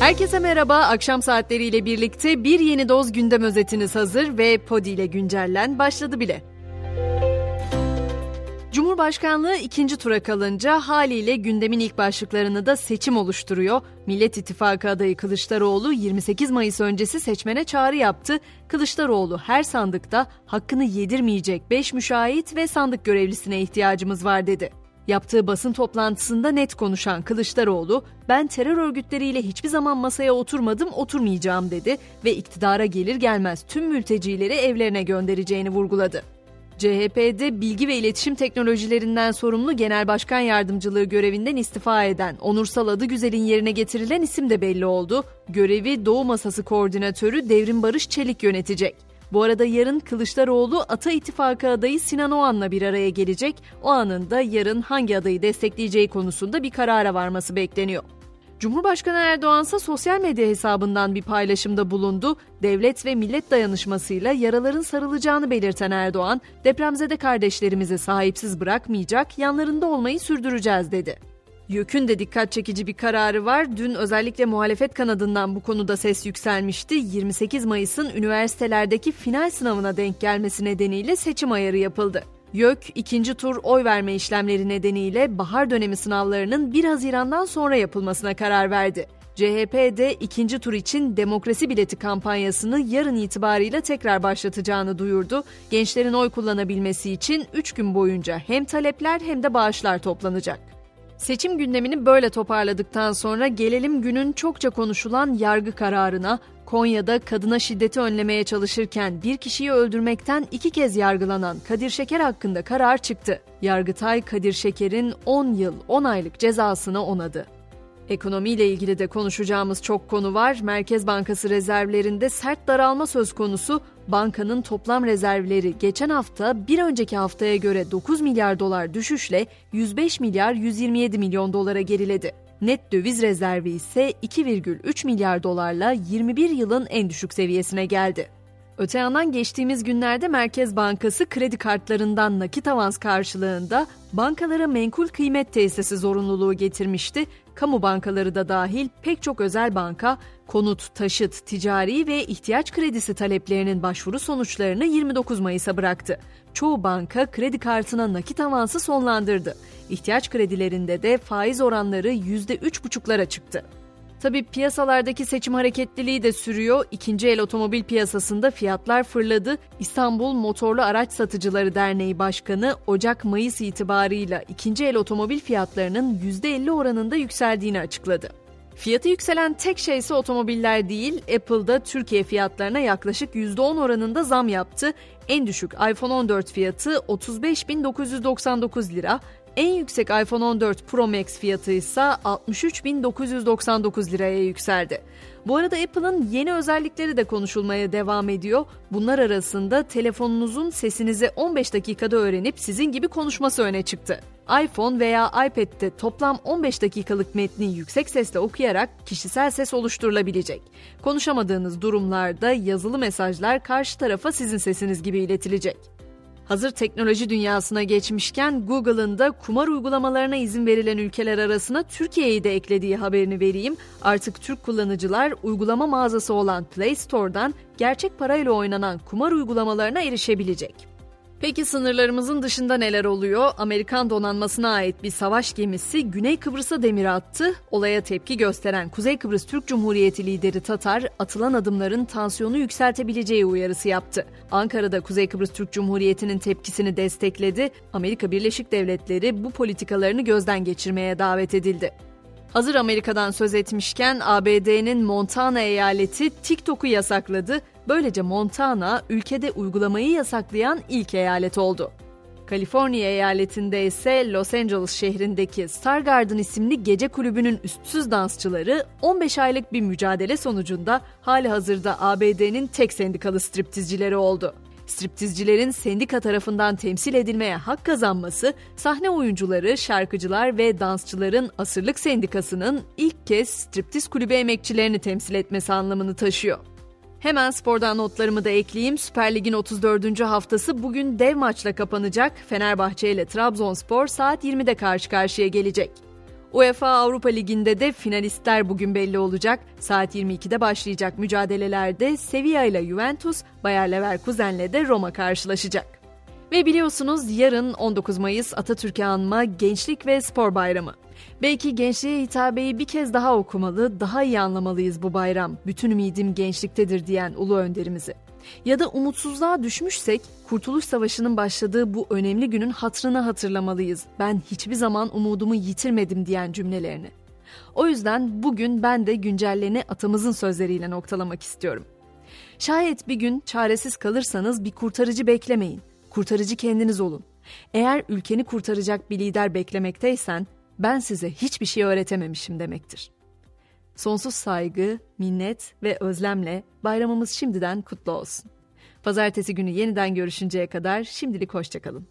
Herkese merhaba. Akşam saatleriyle birlikte bir yeni doz gündem özetiniz hazır ve Podi ile güncellen başladı bile. Cumhurbaşkanlığı ikinci tura kalınca haliyle gündemin ilk başlıklarını da seçim oluşturuyor. Millet İttifakı adayı Kılıçdaroğlu 28 Mayıs öncesi seçmene çağrı yaptı. Kılıçdaroğlu her sandıkta hakkını yedirmeyecek 5 müşahit ve sandık görevlisine ihtiyacımız var dedi. Yaptığı basın toplantısında net konuşan Kılıçdaroğlu, ben terör örgütleriyle hiçbir zaman masaya oturmadım, oturmayacağım dedi ve iktidara gelir gelmez tüm mültecileri evlerine göndereceğini vurguladı. CHP'de bilgi ve iletişim teknolojilerinden sorumlu Genel Başkan Yardımcılığı görevinden istifa eden Onursal Adıgüzel'in yerine getirilen isim de belli oldu. Görevi Doğu Masası Koordinatörü Devrim Barış Çelik yönetecek. Bu arada yarın Kılıçdaroğlu Ata İttifakı adayı Sinan Oğan'la bir araya gelecek. O anın da yarın hangi adayı destekleyeceği konusunda bir karara varması bekleniyor. Cumhurbaşkanı Erdoğan ise sosyal medya hesabından bir paylaşımda bulundu. Devlet ve millet dayanışmasıyla yaraların sarılacağını belirten Erdoğan, depremzede kardeşlerimizi sahipsiz bırakmayacak, yanlarında olmayı sürdüreceğiz dedi. YÖK'ün de dikkat çekici bir kararı var. Dün özellikle muhalefet kanadından bu konuda ses yükselmişti. 28 Mayıs'ın üniversitelerdeki final sınavına denk gelmesi nedeniyle seçim ayarı yapıldı. YÖK ikinci tur oy verme işlemleri nedeniyle bahar dönemi sınavlarının 1 Haziran'dan sonra yapılmasına karar verdi. CHP de ikinci tur için demokrasi bileti kampanyasını yarın itibarıyla tekrar başlatacağını duyurdu. Gençlerin oy kullanabilmesi için 3 gün boyunca hem talepler hem de bağışlar toplanacak. Seçim gündemini böyle toparladıktan sonra gelelim günün çokça konuşulan yargı kararına. Konya'da kadına şiddeti önlemeye çalışırken bir kişiyi öldürmekten iki kez yargılanan Kadir Şeker hakkında karar çıktı. Yargıtay Kadir Şeker'in 10 yıl 10 aylık cezasını onadı. Ekonomiyle ilgili de konuşacağımız çok konu var. Merkez Bankası rezervlerinde sert daralma söz konusu. Bankanın toplam rezervleri geçen hafta bir önceki haftaya göre 9 milyar dolar düşüşle 105 milyar 127 milyon dolara geriledi. Net döviz rezervi ise 2,3 milyar dolarla 21 yılın en düşük seviyesine geldi. Öte yandan geçtiğimiz günlerde Merkez Bankası kredi kartlarından nakit avans karşılığında bankalara menkul kıymet tesisi zorunluluğu getirmişti. Kamu bankaları da dahil pek çok özel banka konut, taşıt, ticari ve ihtiyaç kredisi taleplerinin başvuru sonuçlarını 29 Mayıs'a bıraktı. Çoğu banka kredi kartına nakit avansı sonlandırdı. İhtiyaç kredilerinde de faiz oranları %3,5'lara çıktı. Tabi piyasalardaki seçim hareketliliği de sürüyor. İkinci el otomobil piyasasında fiyatlar fırladı. İstanbul Motorlu Araç Satıcıları Derneği Başkanı Ocak-Mayıs itibarıyla ikinci el otomobil fiyatlarının %50 oranında yükseldiğini açıkladı. Fiyatı yükselen tek şey ise otomobiller değil, Apple'da Türkiye fiyatlarına yaklaşık %10 oranında zam yaptı. En düşük iPhone 14 fiyatı 35.999 lira, en yüksek iPhone 14 Pro Max fiyatı ise 63.999 liraya yükseldi. Bu arada Apple'ın yeni özellikleri de konuşulmaya devam ediyor. Bunlar arasında telefonunuzun sesinizi 15 dakikada öğrenip sizin gibi konuşması öne çıktı. iPhone veya iPad'de toplam 15 dakikalık metni yüksek sesle okuyarak kişisel ses oluşturulabilecek. Konuşamadığınız durumlarda yazılı mesajlar karşı tarafa sizin sesiniz gibi iletilecek. Hazır teknoloji dünyasına geçmişken Google'ın da kumar uygulamalarına izin verilen ülkeler arasına Türkiye'yi de eklediği haberini vereyim. Artık Türk kullanıcılar uygulama mağazası olan Play Store'dan gerçek parayla oynanan kumar uygulamalarına erişebilecek. Peki sınırlarımızın dışında neler oluyor? Amerikan donanmasına ait bir savaş gemisi Güney Kıbrıs'a demir attı. Olaya tepki gösteren Kuzey Kıbrıs Türk Cumhuriyeti lideri Tatar, atılan adımların tansiyonu yükseltebileceği uyarısı yaptı. Ankara'da Kuzey Kıbrıs Türk Cumhuriyeti'nin tepkisini destekledi. Amerika Birleşik Devletleri bu politikalarını gözden geçirmeye davet edildi. Hazır Amerika'dan söz etmişken ABD'nin Montana eyaleti TikTok'u yasakladı. Böylece Montana ülkede uygulamayı yasaklayan ilk eyalet oldu. Kaliforniya eyaletinde ise Los Angeles şehrindeki Star Garden isimli gece kulübünün üstsüz dansçıları 15 aylık bir mücadele sonucunda hali hazırda ABD'nin tek sendikalı striptizcileri oldu. Striptizcilerin sendika tarafından temsil edilmeye hak kazanması, sahne oyuncuları, şarkıcılar ve dansçıların asırlık sendikasının ilk kez striptiz kulübü emekçilerini temsil etmesi anlamını taşıyor. Hemen spordan notlarımı da ekleyeyim. Süper Lig'in 34. haftası bugün dev maçla kapanacak. Fenerbahçe ile Trabzonspor saat 20'de karşı karşıya gelecek. UEFA Avrupa Ligi'nde de finalistler bugün belli olacak. Saat 22'de başlayacak mücadelelerde Sevilla ile Juventus, Bayer Leverkusen'le de Roma karşılaşacak. Ve biliyorsunuz yarın 19 Mayıs Atatürk'ü anma Gençlik ve Spor Bayramı. Belki gençliğe hitabeyi bir kez daha okumalı, daha iyi anlamalıyız bu bayram. Bütün ümidim gençliktedir diyen ulu önderimizi. Ya da umutsuzluğa düşmüşsek Kurtuluş Savaşı'nın başladığı bu önemli günün hatrını hatırlamalıyız. Ben hiçbir zaman umudumu yitirmedim diyen cümlelerini. O yüzden bugün ben de güncellerini atamızın sözleriyle noktalamak istiyorum. Şayet bir gün çaresiz kalırsanız bir kurtarıcı beklemeyin. Kurtarıcı kendiniz olun. Eğer ülkeni kurtaracak bir lider beklemekteysen ben size hiçbir şey öğretememişim demektir. Sonsuz saygı, minnet ve özlemle bayramımız şimdiden kutlu olsun. Pazartesi günü yeniden görüşünceye kadar şimdilik hoşçakalın.